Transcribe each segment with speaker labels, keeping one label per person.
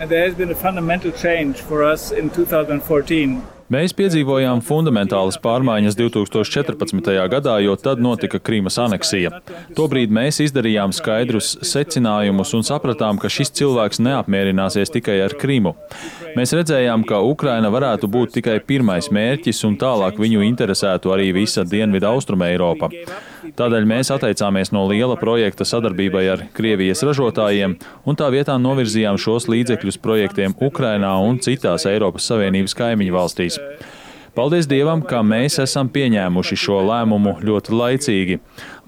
Speaker 1: And there has been a fundamental change for us in 2014.
Speaker 2: Mēs piedzīvojām fundamentālas pārmaiņas 2014. gadā, jo tad notika Krīmas aneksija. Tobrīd mēs izdarījām skaidrus secinājumus un sapratām, ka šis cilvēks neapmierināsies tikai ar Krīmu. Mēs redzējām, ka Ukraina varētu būt tikai pirmais mērķis un tālāk viņu interesētu arī visa Dienvidu Austruma Eiropa. Tādēļ mēs atteicāmies no liela projekta sadarbībai ar Krievijas ražotājiem un tā vietā novirzījām šos līdzekļus projektiem Ukrainā un citās Eiropas Savienības kaimiņu valstīs. Paldies Dievam, ka mēs esam pieņēmuši šo lēmumu ļoti laicīgi.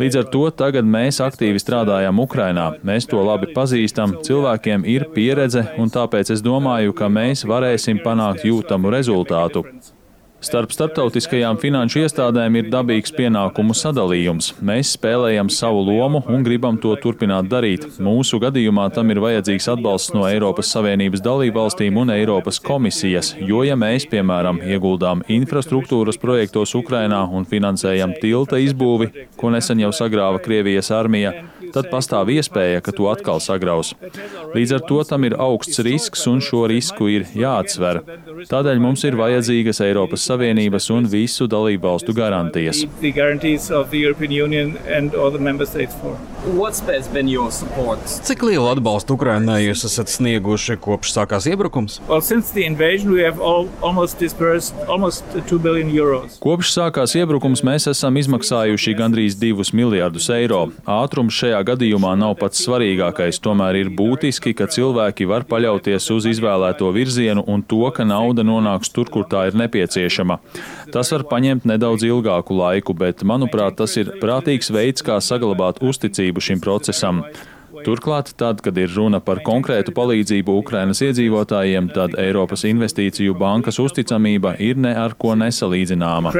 Speaker 2: Līdz ar to tagad mēs aktīvi strādājam Ukrainā. Mēs to labi pazīstam, cilvēkiem ir pieredze, un tāpēc es domāju, ka mēs varēsim panākt jūtamu rezultātu. Starp starptautiskajām finanšu iestādēm ir dabīgs pienākumu sadalījums. Mēs spēlējam savu lomu un gribam to turpināt darīt. Mūsu gadījumā tam ir vajadzīgs atbalsts no Eiropas Savienības dalībvalstīm un Eiropas komisijas, jo ja mēs, piemēram, ieguldām infrastruktūras projektos Ukrainā un finansējam tilta izbūvi, ko nesen jau sagrāva Krievijas armija, tad pastāv iespēja, ka to atkal sagraus. Līdz ar to tam ir augsts risks un šo risku ir jāatsver. Tādēļ mums ir vajadzīgas Eiropas Savienības un visu dalību valstu garantijas.
Speaker 3: Cik lielu atbalstu Ukrainai jūs esat snieguši kopš sākās iebrukums?
Speaker 1: Well,
Speaker 2: Kopš sākās iebrukums mēs esam izmaksājuši gandrīz 2 miljardus eiro. Ātrums šajā gadījumā nav pats svarīgākais, tomēr ir būtiski, ka cilvēki var paļauties uz izvēlēto virzienu un to, ka nauda nonāks tur, kur tā ir nepieciešama. Tas var paņemt nedaudz ilgāku laiku, bet, manuprāt, tas ir prātīgs veids, kā saglabāt uzticību šim procesam. Turklāt, tad, kad ir runa par konkrētu palīdzību Ukrainas iedzīvotājiem, tad Eiropas Investīciju bankas uzticamība ir ne ar ko nesalīdzināma.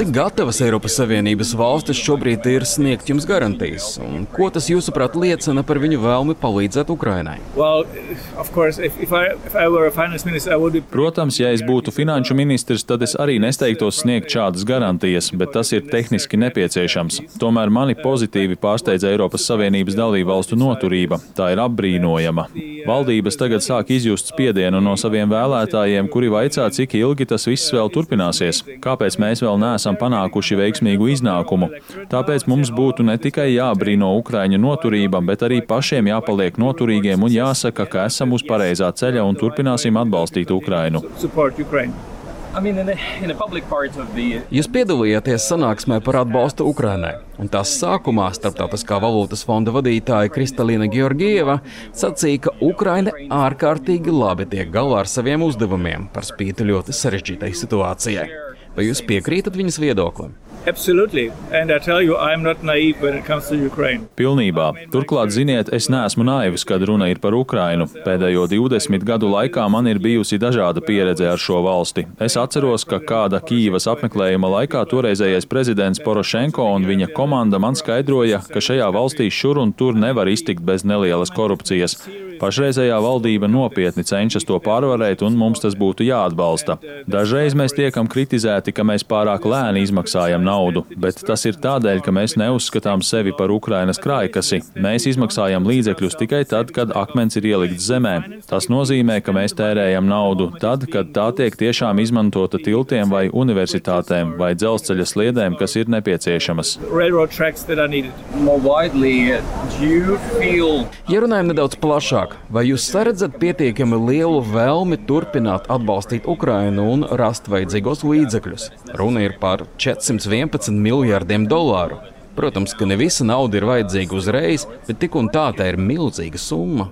Speaker 3: Cik gatavas Eiropas Savienības valstis šobrīd ir sniegt jums garantijas? Un ko tas, jūsuprāt, liecina par viņu vēlmi palīdzēt Ukrainai?
Speaker 2: Protams, ja es būtu finanšu ministrs, tad es arī nesteigtos sniegt šādas garantijas, bet tas ir tehniski nepieciešams. Tomēr mani pozitīvi pārsteidz Eiropas Savienības dalību valstu noturība. Tā ir apbrīnojama. Valdības tagad sāk izjust spiedienu no saviem vēlētājiem, kuri vaicā, cik ilgi tas viss vēl turpināsies, kāpēc mēs vēl neesam panākuši veiksmīgu iznākumu. Tāpēc mums būtu ne tikai jābrīno Ukraiņu noturība, bet arī pašiem jāpaliek noturīgiem un jāsaka, ka esam uz pareizā ceļa un turpināsim atbalstīt Ukrainu.
Speaker 3: Jūs piedalījāties sanāksmē par atbalstu Ukrainai, un tās sākumā Startautiskā valūtas fonda vadītāja Kristalīna Georgieva sacīja, ka Ukraina ārkārtīgi labi tiek galā ar saviem uzdevumiem par spīti ļoti sarežģītai situācijai. Vai jūs piekrītat viņas viedoklim?
Speaker 1: Absolutely. And I tell you, I'm not naive when it comes to Ukraine.
Speaker 2: Pilnībā. Turklāt, ziniet, es neesmu naivs, kad runa ir par Ukrainu. Pēdējo 20 gadu laikā man ir bijusi dažāda pieredze ar šo valsti. Es atceros, ka kāda Kīvas apmeklējuma laikā toreizējais prezidents Porošenko un viņa komanda man skaidroja, ka šajā valstī šur un tur nevar iztikt bez nelielas korupcijas. Pašreizējā valdība nopietni cenšas to pārvarēt, un mums tas būtu jāatbalsta. Dažreiz mēs tiekam kritizēti, ka mēs pārāk lēni izmaksājam naudu, bet tas ir tādēļ, ka mēs neuzskatām sevi par Ukrainas krājkasi. Mēs izmaksājam līdzekļus tikai tad, kad akmens ir ielikts zemē. Tas nozīmē, ka mēs tērējam naudu tad, kad tā tiek tiešām izmantota tiltiem vai universitātēm vai dzelzceļa sliedēm, kas ir nepieciešamas.
Speaker 3: Ja runājam nedaudz plašāk, tālāk. Vai jūs saredzat pietiekami lielu vēlmi turpināt atbalstīt Ukrainu un rast vajadzīgos līdzekļus? Runa ir par 411 miljardiem dolāru. Protams, ka ne visa nauda ir vajadzīga uzreiz, bet tik un tā tā ir milzīga summa.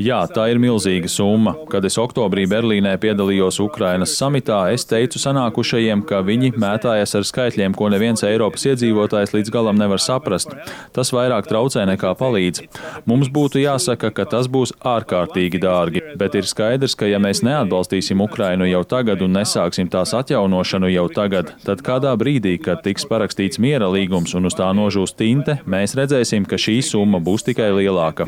Speaker 2: Jā, tā ir milzīga summa. Kad es oktobrī Berlīnē piedalījos Ukrainas samitā, es teicu sanākušajiem, ka viņi mētājas ar skaitļiem, ko neviens Eiropas iedzīvotājs līdz galam nevar saprast. Tas vairāk traucē nekā palīdz. Mums būtu jāsaka, ka tas būs ārkārtīgi dārgi, bet ir skaidrs, ka ja mēs neatbalstīsim Ukrainu jau tagad un nesāksim tās atjaunošanu jau tagad, tad kādā brīdī, kad tiks parakstīts miera līgums un uz tā nožūs tinte, mēs redzēsim, ka šī summa būs tikai lielāka.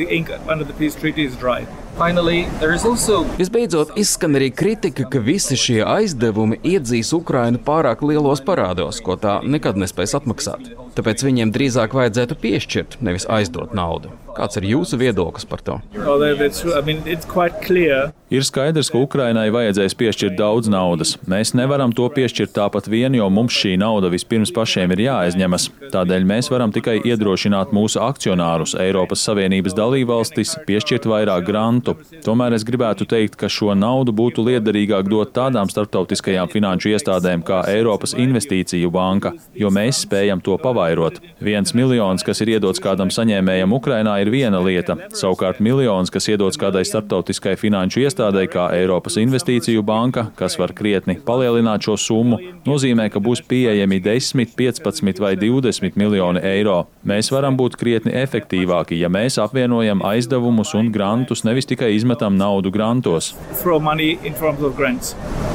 Speaker 3: Visbeidzot, izskan arī kritika, ka visi šie aizdevumi iedzīs Ukrainu pārāk lielos parādos, ko tā nekad nespēs atmaksāt. Tāpēc viņiem drīzāk vajadzētu piešķirt, nevis aizdot naudu. Kāds ir jūsu viedoklis par to?
Speaker 1: That- that's true. I mean, it's quite clear
Speaker 2: Ir skaidrs, ka Ukrainai vajadzēs piešķirt daudz naudas. Mēs nevaram to piešķirt tāpat vien, jo mums šī nauda vispirms pašiem ir jāaizņemas. Tādēļ mēs varam tikai iedrošināt mūsu akcionārus, Eiropas Savienības dalībvalstis, piešķirt vairāk grantu. Tomēr es gribētu teikt, ka šo naudu būtu liederīgāk dot tādām starptautiskajām finanšu iestādēm kā Eiropas Investīciju banka, jo mēs spējam to pavairot. Viens miljons, kas ir iedots kādam saņēmējam Ukrainā, ir viena lieta. Savukārt miljons, kas iedots kādai starptautiskai finanšu iestādē, kā Eiropas Investīciju banka, kas var krietni palielināt šo summu, nozīmē, ka būs pieejami 10, 15 vai 20 miljoni eiro. Mēs varam būt krietni efektīvāki, ja mēs apvienojam aizdevumus un grantus, nevis tikai izmetam naudu grantos.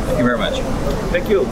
Speaker 4: thank you very much.
Speaker 1: Thank you.